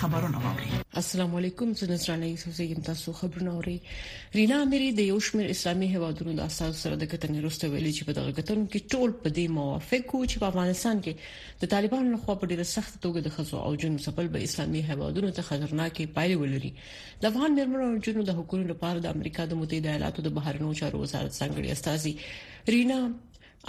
خبرونه واوري السلام علیکم زه نصرانه یوسف زیم تاسو خبرونه اوري رینا امری د یو شمېر اسلامي هیوادونو د اساس سره د کتنې وروسته ویلي چې په دغه کتنو کې ټول په دې موافق وو چې په افغانستان کې د طالبانو لخوا په ډیره سخت توګه د خزو او جنو سپل به اسلامي هیوادونو ته خطرناکې پایلې ولري د افغان مرمنو او جنو د حکومت لپاره د امریکا د متحده ایالاتو د بهرنیو چارو وزارت څنګه استاذي رینا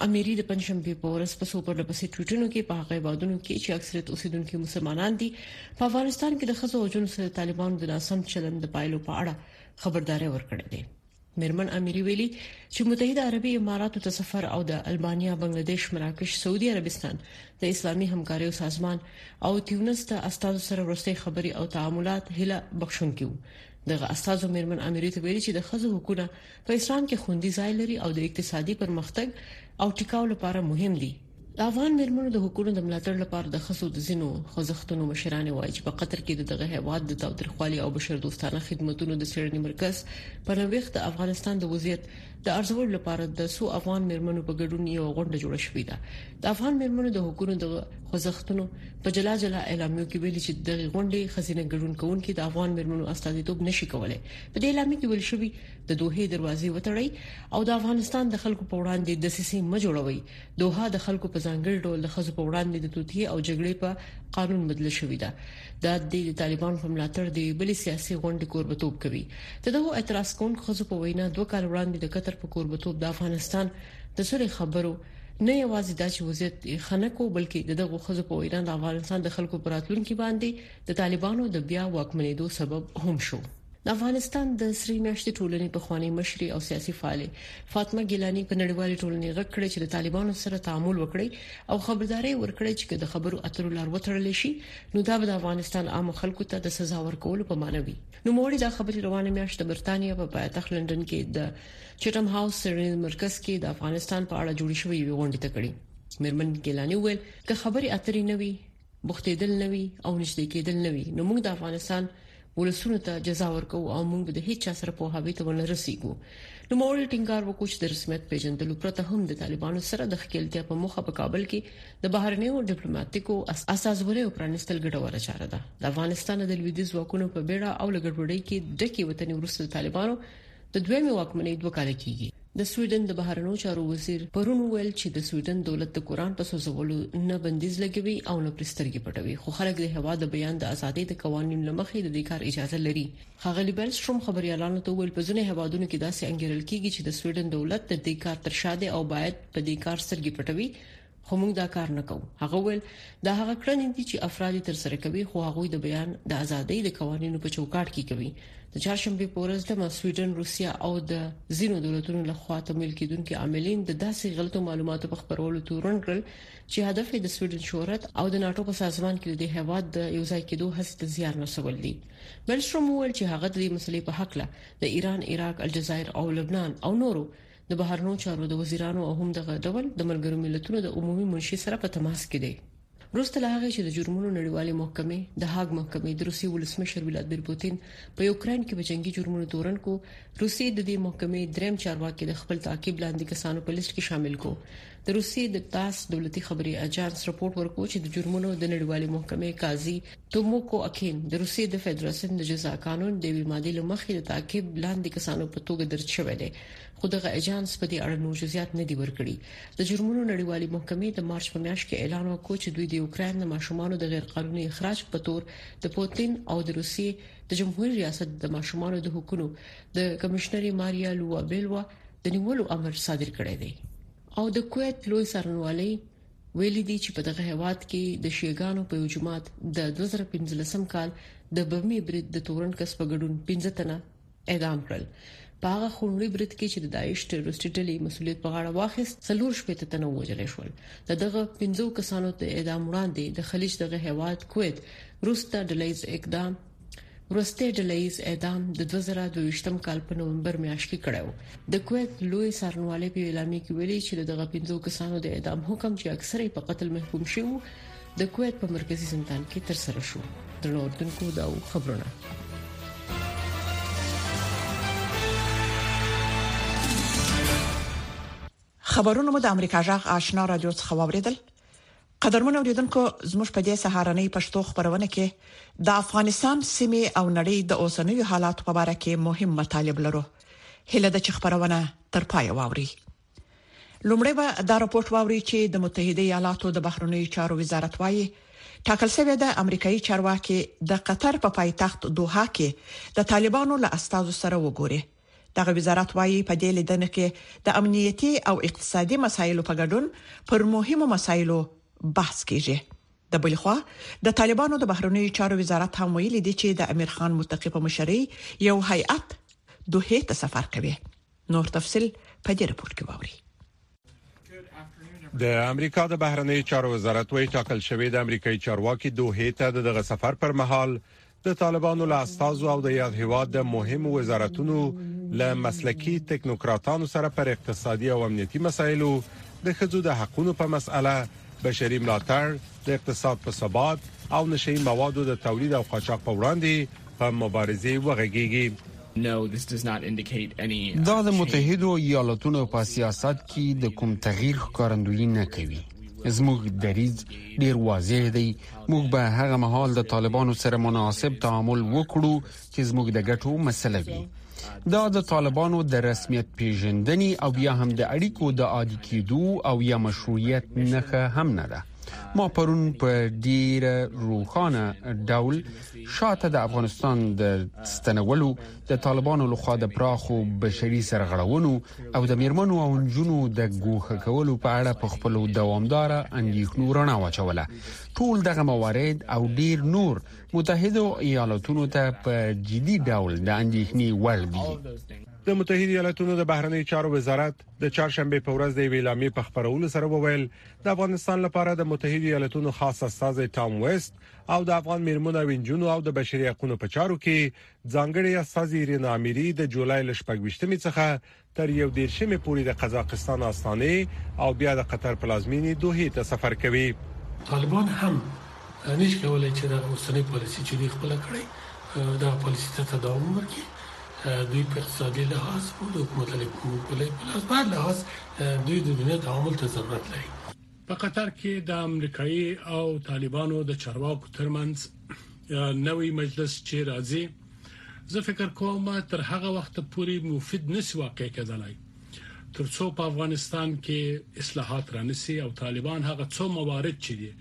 امیري د پنځشنبې په ورځ په څو پرله پسې ټویټونو کې په هغه هیوادونو کې چې اکثریت اوسیدونکو مسلمانان دي په افغانستان کې د خزو او جنو سره طالبانو د ناسم چلند د پایلو په اړه خبرداري ورکړې ده میرمن امیری ویلي چې متحده عربي اماراتو ته سفر او د البانیا بنگلاديش مراکش سعودي عربستان د اسلامي همکاریو سازمان او تیونس ته استاد سره ورسته خبري او تعاملات هله بخښونکي دغه استاد میرمن امیری ته ویلي چې د خزو حقوقونه په اسلام کې خوندي ځای لري او د اقتصادي پرمختګ او ټیکاو لپاره مهم دي د افغان مرمنو د حقوقو د ملاتړ لپاره د خصو د زینو خوځښتونو مشرانه وایي چې په قطر کې دغه هیواد د تاوتریخوالي او بشردوستانه خدماتو د سړنې مرکز په نوښت د افغانستان د وضعیت د ارزولو لپاره د سو افغان مرمنو په ګډون یو غونډه جوړه شوې ده د افغان مرمنو د حقوقو د خوځښتونو په جلا جلا اعلامیو کې ویلي چې د غونډې خزینه ګډون کوونکي د افغان مرمنو استازیتوب نشي کولای په دې اعلامیه کې ویل شوي د دوحې دروازې وتړئ او د افغانستان د خلکو په وړاندې د سیسې مه جوړوي دوحه د خلکو په ځانګړي ډول د خزو په وړاندې د توتي او جګړې په قانون بدل شوې ده دا د طالبان په ملاتړ د بلې سیاسي غونډې کوربتوب کوي د دغه اعتراض کوونکو خزو په وینا دوه کال وړاندې د قطر په کوربتوب د افغانستان د سولې خبرو نه یوازې دا چې وضعیت خنکو بلکې دغه خزو په وینا د افغانستان د خلکو پراتلونکو باندې د طالبانو د بیا واکمنېدو سبب هم شو د افغانستان د سری میاشتې ټولنې په خوانی مشري او سیاسي فعاله فاطمه ګیلانی په نړیوالې ټولنې غږ کړی چې د طالبانو سره تعامل وکړي او خبرداري ورکړي چې د خبرو اترو لار وتړل شي نو دا به د افغانستان عام خلکو ته د سزا ورکولو په معنی وي نو موري دا خبري روانه میاشت د برتانیا په پایتخت لندن کې د چټم هاوس سرنی مرکز کې د افغانستان په اړه جوړ شوی وی غونډه تکړه مېرمن ګیلانی ویل که خبري اترې نه وي بوختیدل نه وي او نږدې کېدل نه وي نو موږ د افغانستان ولسونو ته جزا ورکو او موږ به د هیڅ چا سره په هاوی ته ونه رسیږو نو موري ټینګار وکړ چې د رسمیت پیژندلو پرته هم د طالبانو سره د خکېلتیا په مخه په کابل کې د بهرنیو ډیپلوماټیکو استازولیو پرانستل ګډوره چاره ده د افغانستان د لویدیځ واکونو په بیړه او لګډوډۍ کې ډکه وطن ورسره طالبانو د دویمې واکمنۍ دوه کاله کیږي د سویډن د بهرنیو چارو وزیر پرون ویل چې د سویډن دولت د قران په سوزولو نه بندیز لګوي او نه پرسترګي پټوي خو خلک د هوا د بیان د ازادۍ د قوانینو لمخې د دې کار اجازه لري خغلی بلستروم خبريالانو ته ویل په ځینې هوادونو کې داسې انګیرل کیږي چې د سویډن دولت د دې کار تر شا دی او باید په دې کار سرګي پټوي خو موږ دا کار نه کوو هغه وویل دا هغه کړنې دي چې افراد تر سره کوي خو هغه د بیان د ازادۍ د قوانینو په چوکاټ کې کوي د چهارشنبه په ورځ د سویډن روسیا او د ځینو دولتونو له خوا تمویل کیدونکو عاملین د داسې غلطو معلوماتو په خبرولو تورن کړل چې هدف یې د سویډن شهرت او د ناتو په سازمان کې د هواد د یو ځای کېدو هڅې ته زیان رسول دي بلشروم وویل چې هغه د دې مسلې په حق له د ایران عراق الجزایر او لبنان او نورو د بهرنیو چارو د وزیرانو او هم دغه ډول د ملګرو ملتونو د عمومي منشي سره په تماس کې دی وروسته له هغې چې د جرمونو نړیوالې محکمې د هاګ محکمې د روسي ولسمشر ولادمیر پوتین په یوکرين کې په جنگي جرمونو تورن کو روسي د دې محکمې دریم چارواکي د خپل تعقیب لاندې کسانو په لیست کې شامل کو د روسیې د تاس دولتي خبري اژانس رپورټ ورکوي چې د جرمونو د نړیوالې محکمې قاضي توموکو اکین د روسیې د فدراسیون د جزا قانون د وی ماده لمخې د تعقیب لاندې کسانو په توګه درج شوی دی خو دغه اژانس په دې اړه نور جزئیات نه دی ورکړي د جرمونو نړیوالې محکمې د مارچ په میاشت کې اعلان وکړ چې دوی د یوکرين د ماشومانو د غیر قانوني اخراج په تور د پوتين او د روسیې د جمهوریت ریاست د ماشومانو د حقوقو د کمشنري ماریا لوا بیلوا د نیولو امر صادر کړی دی او د کویت لوی سرنوالي ویلي دي چې په دغه هیواد کې د شیګانو په یو جماعت د 2015 کال د بمي برید د تورن کس په ګډون 15 تنه اعدام کړل په هغه خونړي برید کې چې د داعش ټروریستي ډلې مسولیت په غاړه واخیست څلور شپې ته تنه وژل شول د دغه 15 کسانو د اعدام وړاندې د خلیج دغه هیواد کویت روستا ډلېز اقدام وروستی ډله ییز اعدام د 2022م کال په نومبر میاشت کې کړو د کویت لوی سرنوالې په اعلامیه کې ویلي چې دغه پنځو کسانو د اعدام حکم چې اکثره په قتل محکوم شو د کویت په مرکزی زندان کې تر سره شو د نوردونکو دا خبرونه خبرونه مو د امریکا جغ آشنا رادیو څخه واوریدل قدرمن اوریدونکو زموږ په دې سهارنۍ پښتو خبرونه کې د افغانستان سیمې او نړۍ د اوسنوي حالات په اړه کې مهم مطالب لرو هله د چ خبرونه تر پای واوري لومړی به دا راپورټ واوري چې د متحده ایالاتو د بهرنیو چارو وزارت وایي ټاکل شوې ده امریکایي چارواکي د قطر په پا پایتخت دوحه کې د طالبانو له استادو سره وګوري دغه وزارت وايي، په دې لیدنه کې د امنیتي او اقتصادي مسایلو په ګډون پر مهمو مسایلو بحث کیږي. د بلې خوا د طالبانو د بهرنیو چارو وزارت هم ویلي دي چې د امیر خان متقي په مشرۍ یو هیئت دوحې ته سفر کوي. نور تفصیل په دې رپورټ کې واورئ. د امریکا د بهرنیو چارو وزارت وایي ټاکل شوې د امریکایي چارواکي دوه ته دغه سفر پر مهال د طالبانو له استاذ او د یاد هیواد د مهمو وزارتونو له مسلکي تکنوکراتانو سره پر اقتصادي او امنیتي مسایلو د خځو د حقوقو په مسأله بشري ملاتړ د اقتصاد په ثبات او نشي موادو د تولید او قاچاق په وړاندې په مبارزه وغږیږي دا د متحدو ایالتونو په سیاست کې د کوم تغییر ښکارندویي نه کوي. زموږ دریځ ډیر واضح دی موږ به هغه مهال د طالبانو سره مناسب تعامل وکړو چې زموږ د ګټو مسله وي دا د طالبانو د رسمیت پیژندنې او بیا هم د اړیکو د عادي کېدو او یا مشروعیت نخه هم نه ده ما پرون په ډیر روخانه ډول شاته د افغانستان د ستنولو د طالبانو لخوا د پراخو بشري سرغړونو او د میرمنو او نجونو د ګوښه کولو په اړه په خپل دوامدار اندیښنو رڼا واچوله ټول دغه موارد او ډیر نور متحده ایالاتونو ته په جدي ډول د اندیښنې وړ دي د متحده ایالاتونو د بهرنی چارو وزارت د چهارشنبه په ورځ د ویلامې په خبرولو سره وویل د افغانستان لپاره د متحدو ایالتونو خاص استازی ټام ویست او د افغان میرمنو او نجونو او د بشري حقوقو په چارو کې ځانګړي استازي ایرینا امیری د جولای ل شپږویشتمې څخه تر یو دیرشمې پورې د قزاقستان استانه او بیا د قطر پلازمینې دوحې ته سفر کوي. طالبان هم نشي کولای چې دغه اوسنۍ پالیسي چې دوی خپله کړې دغه پالیسي ته ته دوام ورکړي دوی په اقتصادي لحاظ او د حکومت علیکم په لحاظ په هر لحاظ دوی د دنیا تعامل ته ضرورت لري. په قطر کې د امریکايي او طالبانو د چارواکو ترمنځ نوی مجلس چې راځي، زه فکر کوم تر هغه وخته پورې مفید نه شي واقع کېدلای، تر څو په افغانستان کې اصلاحات رانشي او طالبان هغه څو موارد چې دي،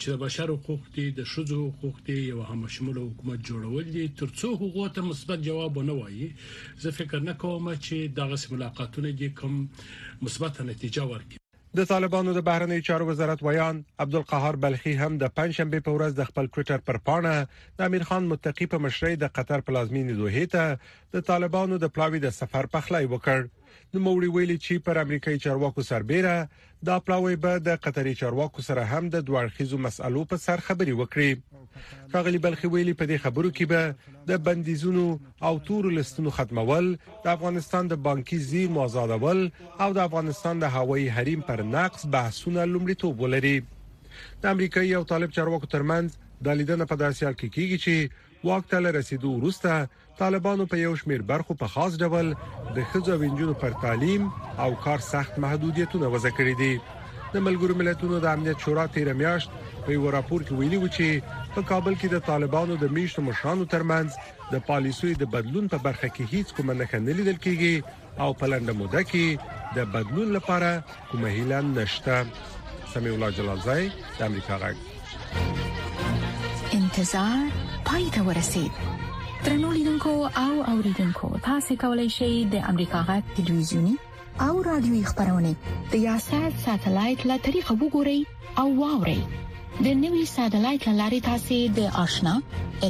چې د بشر حقوق دي، د ښځو حقوق دي، یو همهشموله حکومت جوړول دي، تر څو هغو ته مثبت جواب ونه وايي، زه فکر نه کوم چې دغه ملاقاتونه دې کوم مثبت نتیجه ورکړي د طالبانو د بهرنیو چارو وزارت ویان عبدالقهار بلخي هم د پنځشنبه په ورځ د خپل ټوئیټر پر پاڼه د امیر خان متقی په مشرۍ د قطر پلازمینې دوحې ته د طالبانو د پلاوي د سفر پخلی وکړ نوموړي ویلي چې پر امریکایي چارواکو سربېره دا پلاوی به د قطري چارواکو سره هم د دوه اړخیزو مسألو په سر خبرې وکړي ښاغلي بلخي ویلي په دې خبرو کې به د بندیزونو او تور لستونو ختمول د افغانستان د بانکي زیرمو آزادول او د افغانستان د هوایي حریم پر نقص بحثونه لومړیتوب ولري د امریکایي او طالب چارواکو ترمنځ د لیدنه په داسې حال کې کیږي چې واک ته رسیدو وروسته طالبانو په یو شمیر برخو په خاص ډول د ښځو او انجونو پر تعلیم او کار سخت محدودیتونه وضع کړی دي د ملګرو ملتونو د امنیت شورا تیر میاشت په یو راپور کې ویلي و چې په کابل کې د طالبانو د میشتو مشرانو ترمنځ د پالیسۍ د بدلون په برخه کې هیڅ کومه نښه نه لیدل کیږي او په لنډه موده کې د بدلون لپاره کومه هیله نشته سمي الله جلالزای د امریکا غږ انتظار پای ته ورسید ترنو لیدونکو او اوریدونکو تاسو کولی شئ د امریکا غږ ټلویزیونی او رادیوي خبرونه د یاشر ساتلایت له طریقو وګورئ او واورئ د نوي ساتلایت لارې تاسو د آشنا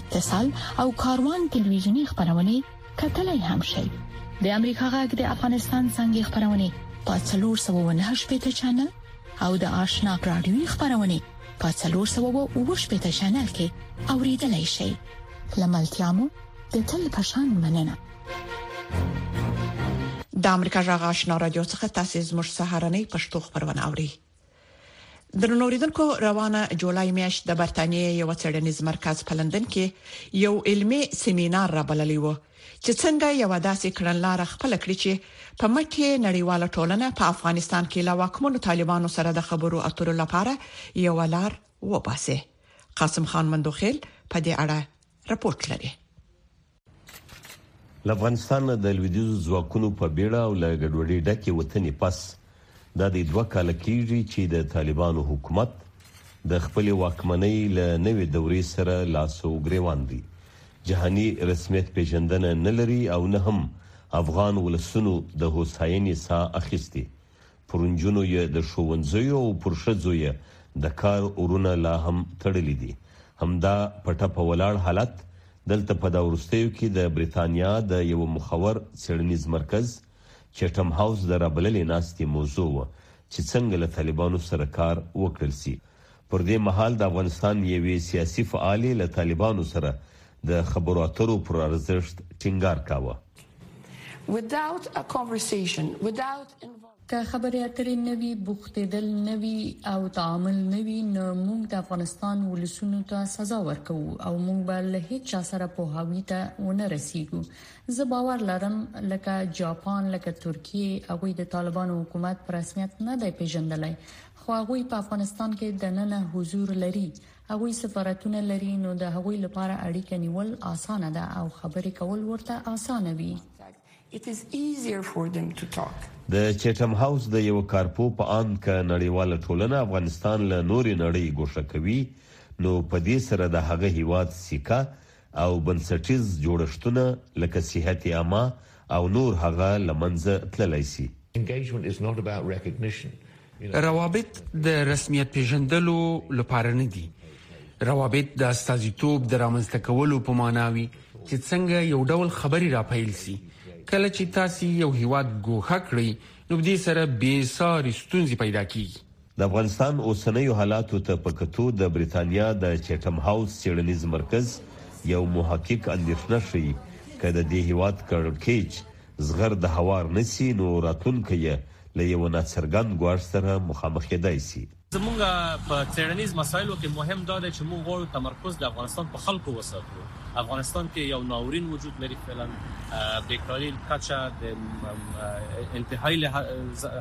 اتصال او کاروان ټلویزیونی خبرونه کتلای هم شئ د امریکا غږ د افغانستان څنګه خبرونه په 398 چینل او د آشنا رادیوي خبرونه په 398 چینل کې اوریدلای شئ لملتيامو د تل پشان مننه د امریکا غږ آشنا رادیو څخه تاسو زموږ سهارنۍ پښتو خبرونه اورئ درنو اوریدونکو روانه جولای میاشت د برتانیې یو څېړنیز مرکز په لندن کې یو علمي سیمینار را بللی و چې څنګه یو داسې کړنلار خپل کړی چې په مټي نړیواله ټولنه په افغانستان کې لا واکمنو طالبانو سره د خبرو اترو لپاره یو لار وباسي قاسم خان مندوخیل په دې اړه رپورت لري له افغانستان نه د لویدیځو ځواکونو په بیړه او له ګډوډۍ ډکې وتنې پس دا دی دوه کاله کیږي چې د طالبانو حکومت د خپل واکمنۍ له نوې دورې سره لاس او ګریوان دی جهانی رسمیت پیژندنه نه لري او نه هم افغان ولسونو د هوساینې سا اخیستي پر نجونو یې د ښوونځیو او پر ښځو یې د کار اورونه لا هم تړلي دي. همدا په ټپه ولاړ حالت دلته په دا وروستیو کې د بریتانیا د یوه مخور څېړنیز مرکز چېټم هاوس د رابللې ناستې موضوع وه چې څنګه له طالبانو سره کار وکړل شي. پر دې مهال د افغانستان یوې سیاسي فعالې له طالبانو سره د خبرو اترو پر ارزښت ټینګار کاوه. که خبرې اترې نه وي، بوختېدل نه وي او تعامل نه وي، نو موږ د افغانستان ولسونو ته سزا ورکوو او موږ به له هېچا سره پوهاوي ته ونه رسېږو. زه باور لرم، لکه جاپان، لکه ترکیه، هغوی د طالبانو حکومت په رسمیت نه دی پېژندلی، خو هغوی په افغانستان کې دننه حضور لري هغوی سفارتونه لري نو د هغوی لپاره اړیکه نیول اسانه ده او خبرې کول ورته اسانه وي. د چېټم هاوس د یوه کارپوه په آند که نړیواله ټولنه افغانستان له نورې نړۍ ګوښه کوي نو په دې سره د هغه هیواد سیکه او بنسټیز جوړښتونه لکه صحت عامه او نور هغه له منځه تللی شي. روابط د رسمیت پېژندلو لپاره نه دي. روابط د استازیتوب د رامنځته کولو په مانا وي چې څنګه یو ډول خبرې را پیل شي. کله چې تاسې یو هېواد ګوښه کړئ، نو په دې سره بې ساري ستونزې پیدا کېږي. د افغانستان اوسنیو حالاتو ته په کتو د بریتانیا د چیټم هاوس څیړنیز مرکز یو محقق اندیښنه ښیي که د دې هیواد کړکیچ زغرد هوار نه سي نو راتلونکی یې له یوه ناڅرګند ګواښ سره مخامخیدای سي. زموږ په څیړنیز مسایلو کې مهم دا دی چې موږ غواړو تمرکز د افغانستان په خلکو وساتو. افغانستان کې یو ناورین وجود لري فعلا بیکاري کچه د انتهایی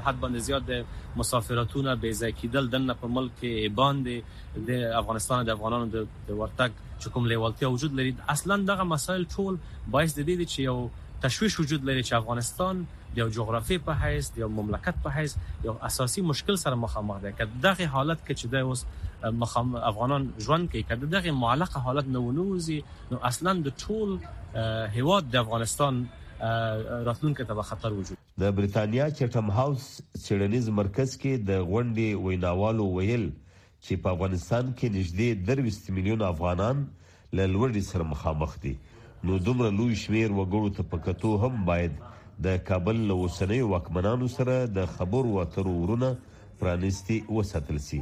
حد باندې زیات دی. مسافرتونه بې ځای کیدل دننه په ملک کې باندې د افغانستانه د افغانانو د ورتګ چې کوم لیوالتیا وجود لري اصلا دغه مسایل ټول باعث د دې دي چې یو تشویش وجود لري چې افغانستان د یو جغرافیې په حیث د یو مملکت په حیث یو اساسي مشکل سره مخامخ دی که دغه حالت کې چې د اوس مخام افغانان ژوند کوي که دغه معلق حالت نه ونوزي نو اصلا د ټول هیواد د افغانستان راتلونکي ته خطر وجود د بریتانیا چټم هاوس څیړنیز مرکز کې د غونډې ویناوالو ویل چې په افغانستان کې نږدې درویشت میلیون افغانان له لوږې سره مخامخ دي نو دومره لوی شمیر وګړو ته په کتو هم باید د کابل له اوسنیو واکمنانو سره د خبرو اترو ورونه پرانیستي وساتل شي.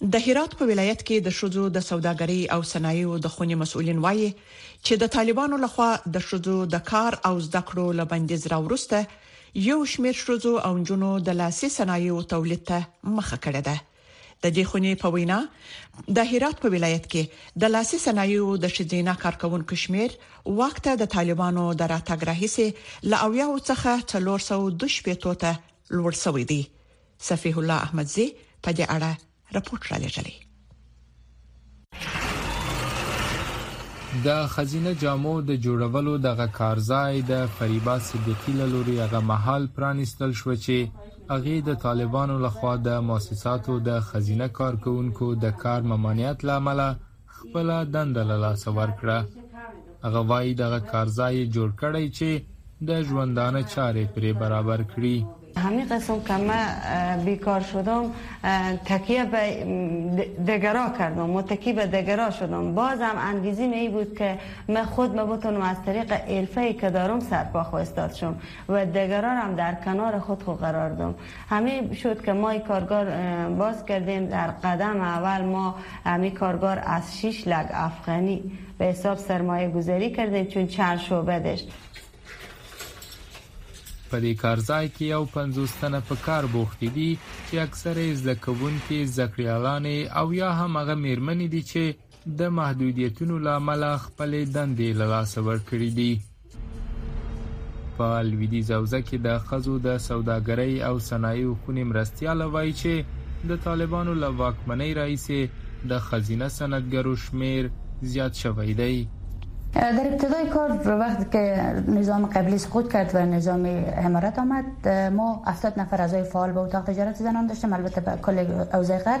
د هرات په ولایت کې د ښځو د سوداګرۍ او صنایعو د خونې مسؤلین وايي، چې د طالبانو له خوا د ښځو د کار او زده کړو له بندیز را وروسته یو شمېر ښځو او نجونو د لاسي صنایعو تولید ته مخه کړې ده. د دې خونې په وینا، د هرات په ولایت کې د لاسي صنایعو د ښځینه کارکوونکو شمېر واک ته د طالبانو د راتګ راهیسې له اویاوو څخه څلور سوه او دوه شپېته ته لوړ شوی دی. صفیح الله احمدزی په دې اړه رپورت را لېږلی د خزینه جامو د جوړولو دغه کارځای د فریبا صدیقي له لوري هغه مهال پرانیستل شو چې هغه د طالبانو لخوا د مؤسساتو د خزینه کارکونکو د کار ممانعت لامل خپله دنده له لاسه ورکړه. هغه وايي دغه کارځای یې جوړ کړی چې د ژوندانه چارې پرې برابر کړي. همین قسم که ما بیکار شدم تکیه به دگرا کردم متکی به دگرا شدم باز هم انگیزیم ای بود که من خود ما بتونم از طریق عرفه که دارم سرپا خواستاد شم و دگرا هم در کنار خود خو قرار دم همی شد که ما کارگار باز کردیم در قدم اول ما همی کارگار از 6 لک افغانی به حساب سرمایه گذاری کردیم چون چند شعبه داشت په دې کارځای کې یو 50 تنه په کار بوخت دي چې اکثره زده کوونکي زده کړیالانې او یا هم هغه میرمنې دي چې د محدودیتونو له امله خپلې دندې له لاسه ورکړې دي. په لویدیځ حوزه کې د ښځو د سوداګرۍ او صنایعو خونې مرستیاله وایي چې د طالبانو له واکمنۍ راهیسې د ښځینه صنعتګرو شمیر زیات شوی دی. در ابتدای کار وقتی که نظام قبلی سقوط کرد و نظام امارت آمد ما 70 نفر اعضای فعال به اتاق تجارت زنان داشتیم البته به کل اوضای غرب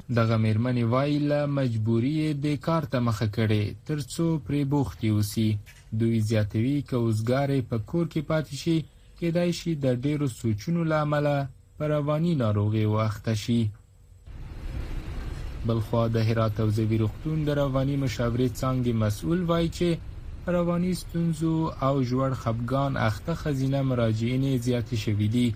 دغه مېرمنې وايي، له مجبوري یې دې کار ته مخه کړې، تر څو پرې بوختې اوسي. دوی زیاتوي، که اوزګارې په کور کې پاتې شي، کېدای شي د ډېرو سوچونو له امله په رواني ناروغیو اخته شي. بلخوا د هرات حوزوي روغتون د رواني مشاورې څانګې مسؤل وايي چې په رواني ستونزو او ژور خپګان اخته ښځینه مراجعینې زیاتې شوې دي.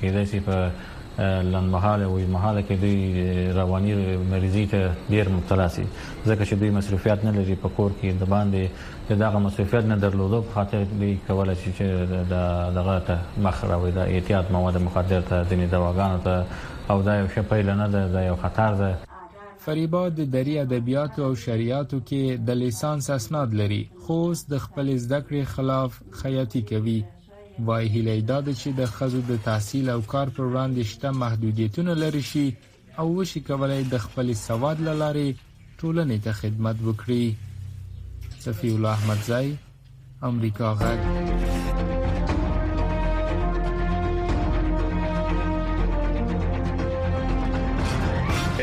کېدای شي په لنډمهاله او اوږدمهاله کې دوی رواني مریضي ته ډیر مبتلا شي ځکه چې دوی مصرفیات نه لري په کور کې د باندې د دغه مصرفیات نه درلودو په خاطر دوی کولای شي چې د دغه ته مخ راوړي د اعتیاد مواد مخدر ته ځینې دواګانو ته او دا یو شپه نه ده دا یو خطر ده فریبا د دری ادبیاتو او شریعتو کې د لیسانس اسناد لري خو اوس د خپل زده کړې خلاف خیاطي کوي وای هیله دا ده چې د ښځو د تحصیل او کار پر وړاندې شته محدودیتونه لرې شي او وشي کولای د خپل سواد له لارې ټولنې ته خدمت وکړي صفی الله احمدزی امریکا غږ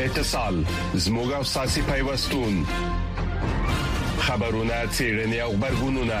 اتصال زموږ او ساسي پیوستون خبرونه چیرنی او خبرګونونه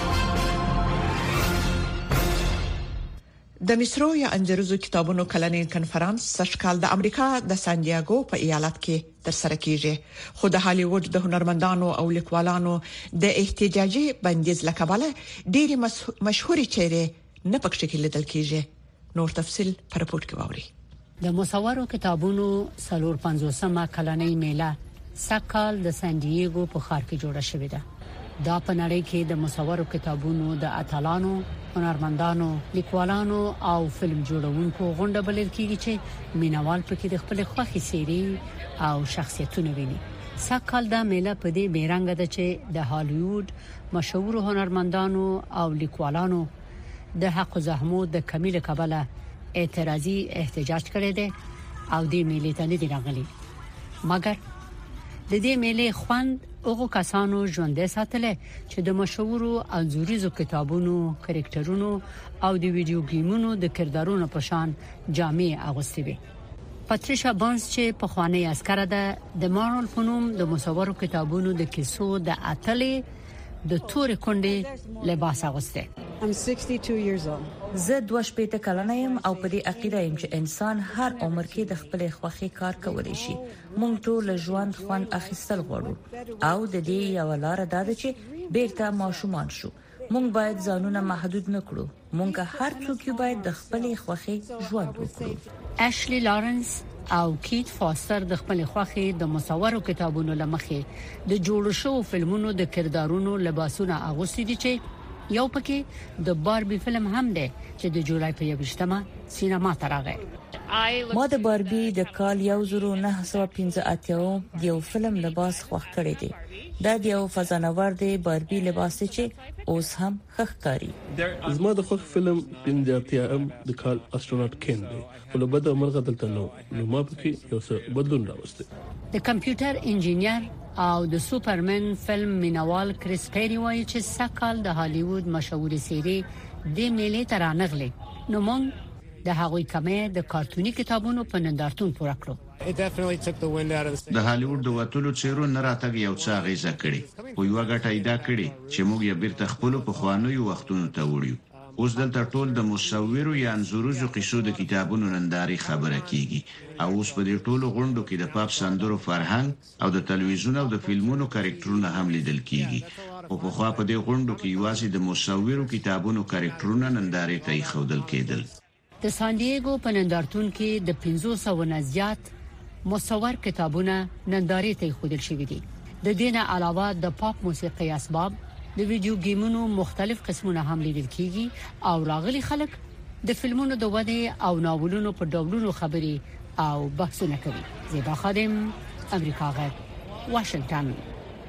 د مصرو یا انجرزو کتابونو کلنې کنفرانس سږکال د امریکا د سانډیاګو په ایالت کې تر سره کیږي خو د هالیوډ د هنرمندانو او لیکوالانو د احتجاجي بندیز لکبله ډېری مشهوري چیرې نه پکښې کې لیدل کیږي نور تفصیل په رپورت کې واوري د مصورو کتابونو سلور 50مه کلنۍ میله سکهال د سان دییګو په ښار کې جوړه شوې ده دا په نړۍ کې د مصورو کتابونو د اتلانو هنرمندانو لیکوالانو او فلم جوړونکو غونډه بلل کیږي چې مینوال پکې د خپل خوخي سيري او شخصیتونه ویني سږ کال دا میله په دې بیرنګ ده چې د هالیوډ مشهور هنرمندانو او لیکوالانو د حق الزحمو د کمی له کبله اعتراضي احتجاج کړی دی او د میلې ته نه دی راغلی مګر د دې میلې خوند هغه کسانو ژوندې ساتل چې د مشهور او انځوريزو کتابونو کریکټرونو او د ویډیو گیمونو د کردارونو په شان جامې اغوستي وي پاتریشا بانس چې پخوانۍ عسکره ده، د مارول په نوم د مصورو کتابونو د کیسو د اتلې د تورې کونډې لباس اغوستی. زه دوه شپېته کلنه یم او په دې عقیده یم چې انسان هر عمر کې د خپلې خوښې کار کولی شي. موږ ټول له ژوند خوند اخیستل غواړو او د دې یوه لاره دا ده چې بیرته ماشومان شو. مونږ باید ځانونه محدود نه کړو مونږ هر څوک باید د خپل خوخي ژوند وکړو اشلی لارنس او کیت فاستر د خپل خوخي د مصورو کتابونو لمخې د جوړو شو فلمونو د کردارونو لباسونه اغوستي دي چې یو پکې د باربي فلم هم دی چې د جولای په 21مه سینما ته راغی ما د باربي د کال 1985 د یو فلم لباس خوښ کړی دی دا د یو فضانورد دی باربی لباس دی چې اوس هم ښه ښکاري. زما د خوښ فلم پنځه اتیا م د کال اسټروناټ کېن دی خو له بده مرغه دلته نه و نو ما پکې یو څه بدلون راوستی. د کمپیوټر انجینر او د سوپر مېن فلم مینه وال کریس پیري وايي چې سږ کال د هالیووډ مشهورې څېرې دې مېلې ته رانغلې نو موږ د هغوی کمی د کارتوني کتابونو په نندارتون پوره کړو. د هالیوډ د وتلو څېرو نه راتګ یو څه اغېزه کړې، خو یوه ګټه یې دا کړې چې موږ یې بېرته خپلو پخوانیو وختونو ته وړیو. اوس دلته ټول د مصورو یا انځوریزو کیسو د کتابونو نندارې خبره کېږي او اوس په دې ټولو غونډو کې د پاپ سندرو فرهنګ او د تلویزیون او د فلمونو کرکټرونه هم لیدل کېږي، خو پخوا په دې غونډو کې یوازې د مصورو کتابونو کرکټرونه نندارې ته ایښودل کېدل. د سان دییګو په نندارتون کې د پنځو سوو نه زیات مصور کتابونه نندارې ته ایښودل شوي دي. د دې نه علاوه د پاپ موسیقۍ اسباب، د ویډیو ګیمونو مختلف قسمونه هم لیدل کیږي او راغلي خلک د فلمونو د ودې او ناولونو په ډولونو خبرې او بحثونه کوي. زیبا خادم، امریکا غږ، واشنګټن.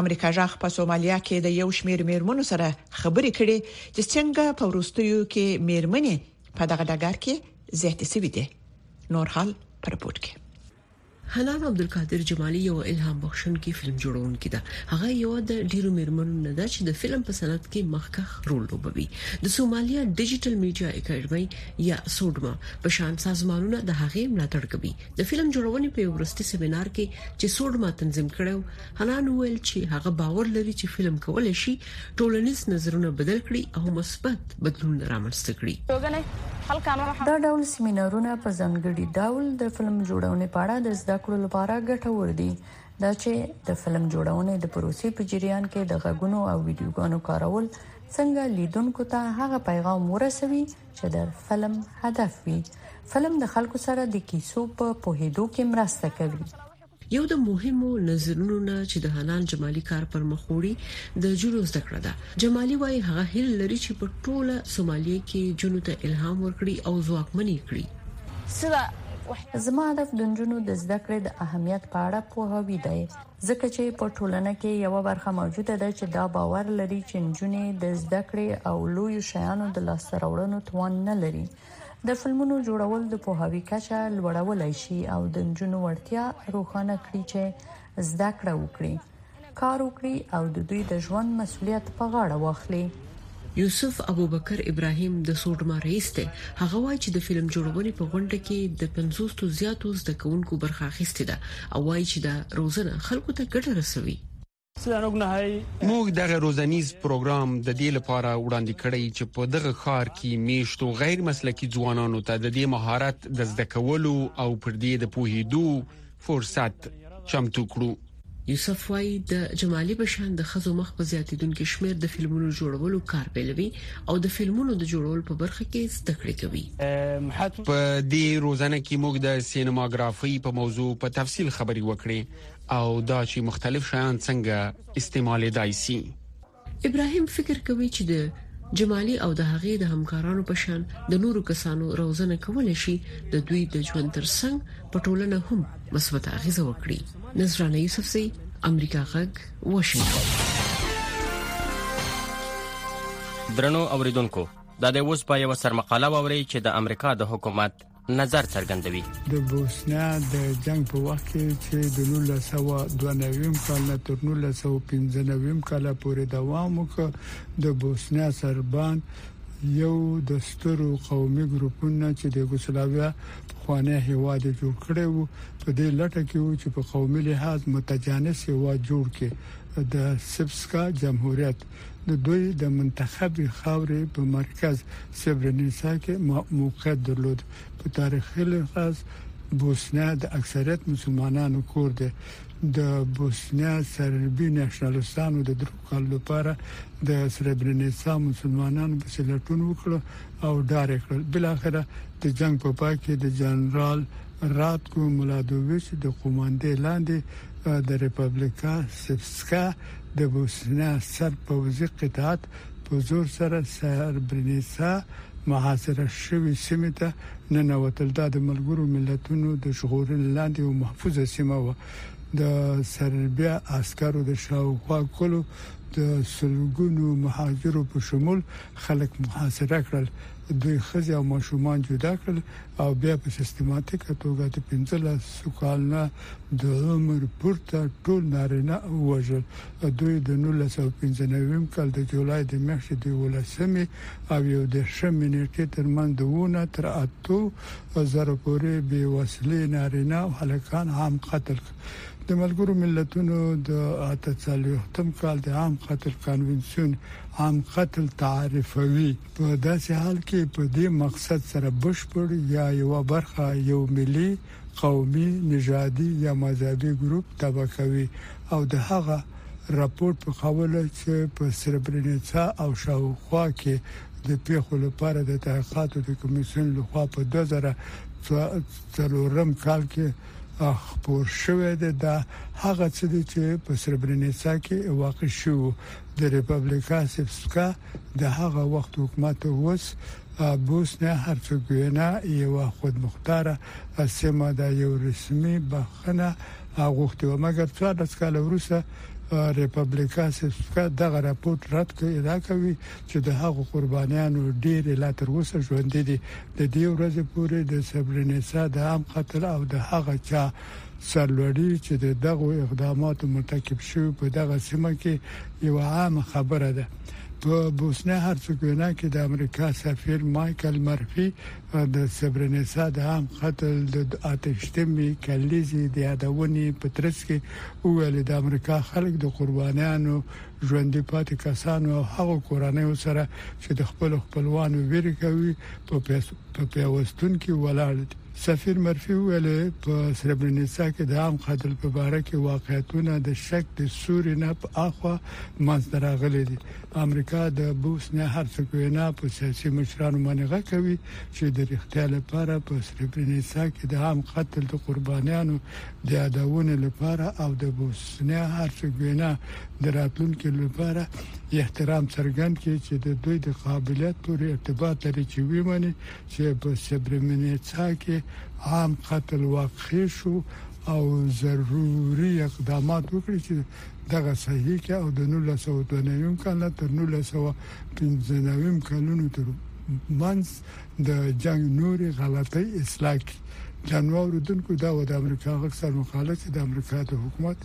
امریکا جغ په سومالیا کې د یو شمیر میرمنو سره خبرې کړي چې څنګه په ورستیو کې میرمنې په دغه ډګر کې زیاتې شوې دي نور حال پر پورت کې حنان عبدالقادر جمالي یو الهام بخښونکي فلم جوړونکي ده هغه یو د ډیرو میرمنو نه ده چې د فلم په صنعت کې مخکښ رول لوبوي د سومالیا ډیجیټل میډیا اکیډمي یا سودما په شان سازمانونه د هغې ملاتړ کوي د فلم جوړونې په ورستي سیمینار کې چې سوډما تنظیم کړو حنان ویل چې هغه باور لري چې فلم کولای شي ټولنیز نظرونه بدل کړي او مثبت بدلون رامنځته کړي دا ډول سیمینارونه په ځانګړي ډول د فلم جوړونې په اړه د زده کړو لپاره ګټور دي دا چې د فلم جوړونې د پروسې په جریان کې د غږونو او ویډیوګانو کارول څنګه لیدونکو ته هغه پیغام ورسوي چې د فلم هدف وي فلم د خلکو سره د کیسو په پوهېدو کې مرسته کوي یو د مهمو نظرونو نه چې د حنان جمالی کار پر مخ وړي د جنو زده کړه ده جمالی وايي هغه هیله لري چې په ټوله سومالیه کې جنو ته الهام ورکړي او ځواکمنې کړي زما هدف د جنو د زده کړې د اهمیت په اړه پوهاوی دی ځکه چې په ټولنه کې یوه برخه موجوده ده چې دا باور لري چې نجونې د زده کړې او لویو شیانو د لاسته راوړنو توان نه لري د فلمونو جوړول د پوهاوي کچه لوړولای شي او د نجونو وړتیا روښانه کړي چې زده کړه وکړي کار وکړي او د دوی د ژوند مسولیت په غاړه واخلي یوسف ابوبکر ابراهیم د سوډما رئیس دی هغه وایي چې د فلم جوړونې په غونډه کې د 50 تو زیاتو زده کوونکو برخه اخیستې ده او وایي چې دا روزنه خلکو ته ګټه رسوي موږ دغه روزنیز پروګرام د دې لپاره وړاندې کړی چې په دغه ښار کې میشتو غیر مسلکي ځوانانو ته د دې مهارت د زده کولو او پر دې د پوهیدو فرصت چمتو کړو یوسف وایي د جمالي بشان د خزو مخ په زیاتیدونکو شمیر د فلمونو جوړولو کار پیلوي او د فلمونو د جوړولو په برخه کې زده کړې کوي په دې روزنه کې موږ د سینماګرافي په موضوع په تفصیل خبري وکړي او دا چې مختلف شیان څنګه استعمالېدای شي ابراهیم فکر کوي چې د جمالي او د هغې د همکارانو په شان د نورو کسانو روزنه کولای شي د دوی د ژوند ترڅنګ په ټولنه هم مثبت اغیزه وکړي نذرانه یوسفزۍ امریکا غږ واشنگټن درنو اوریدونکو دا د اوس په یو سرمقاله ووري چې د امریکا د حکومت نظر څرګندوي د بوسنیا د جنگ په وخت کې چې د 1992 کال نه تر 1995 کال پورې دوام وکړ د بوسنیا سربان یو د سترو قومي ګروپونو چې د یوګوسلاویا په خوانه هیواد جوړ کړي وو په دې لټه کې وو چې په قومي لحاظ متجانس هیواد جوړ کړي د سبسکا جمهوریت د دوی د منتخبې خاورې په مرکز سبرنیسا کې موقعیت درلود په تاریخي لحاظ بوسنیا د اکثریت مسلمانانو کور دی د بوسنیا سربي نېشنلستانو د درو کال لپاره د سربرنیسا مسلمانانو په سلټون وکړو او ډار کړل بل اخر د جنگ په پا پای کې د جنرال راتکو مولادوویچ د قوماندې لاندې د ریپبلیکا سفسکا د بوسنیا سر پوځي قطعات په زور سره سربرنیتسا محاصره شوې سیمې ته ننوتل، دا د ملګرو ملتونو د ژغورنې لاندې یوه محفوظه سیمه وه، د سربیا عسکرو د شاوخوا کلو د سلګونو مهاجرو په شمول خلک محاصره کړل، دوی ښځې او ماشومان جدا کړل او بیا په سیستماتیکه توګه د پنځلس کلنه د عمر پورته ټول نارینه ووژل. دوی د نولس سوه او پنځه نوي کال د جولای د میاشتې د یوولسمې او یو دېرشمې نېټې ترمنځ د اوو نه تر اتو زرو پورې بې وسلې نارینه او هلکان عام قتل کړل. د ملګرو ملتونو د اته څلوېښتم کال د عام قتل کنوانسیون عام قتل تعریفوي. په داسې حال کې په دې مقصد سره بشپړ یا یوه برخه یو ملي قومي، نژادي یا مذهبي ګروپ تباه کوي او د هغه رپوټ په قوله چې په سربرینیڅا او شاوخوا کې د پېښو لپاره د تحقیقاتو د کمیسیون له خوا په دوه زره څلورم کال کې خپور شوی دی دا هغه څه دي چې په سربرینیڅا کې واقع شوي وو د ریپبلیکا سیپسکا د هغه وخت حکومت اوس بوسنیا هرڅګوینا یو خودمختاره سیمه ده یو رسمي بخنه غوښتي و مګر څو د سکاله وروسته ریپبلیکا سیسکا دغه راپورټ رد کړ ادعا کوي چې د هغو قربانیانو ډیر لا تر اوسه ژوند دي د دې ورځې پورې د سبرینیسا د عام قتل او د هغه چا سرلوړي چې د دغو اقداماتو مرتکب شوي په دغه سیمه کې یوه عامه خبره ده. په بوسنه هرڅګوینا کې د امریکا سفیر مایکل مرفي د سبرنیسا د عام قتل د اتهشتمې کلیزې د یادونې په ترڅ کې وویل، د امریکا خلک د قربانیانو، ژوندي پاتې کسانو او هغو کورنیو سره چې د خپلو خپلوانو ویرې کوي په پیوستون کې ولاړ دي. سفیر مرفي وویل، په سربرنیڅا کې د عام قتل په باره کې واقعیتونه د شک د سوري نه په اخوا منځ ته راغلي دي. امریکا د بوسنیا هرڅکوینا په سیاسي مشرانو باندې غږ کوي چې د رښتیا لپاره په سربرنیڅا کې د عام قتل د قربانیانو د یادونې لپاره او د بوسنیا هرڅکوینا د راتلونکي لپاره احترام څرګند کړي چې د دوی د قابلیت پورې ارتباط لري چې ومني چې په سبرمنیڅا کې عام قتل واقع شو او ضروري اقدامات وکړي چې دغه صحیح کې او د 1992 کال نه تر 1995 کلونو تر منځ د جنگ نوري غلطۍ اصلاح کړي جنوار دونکو دا و د امریکا غږ سره مقاله چې د امریکا د حکومت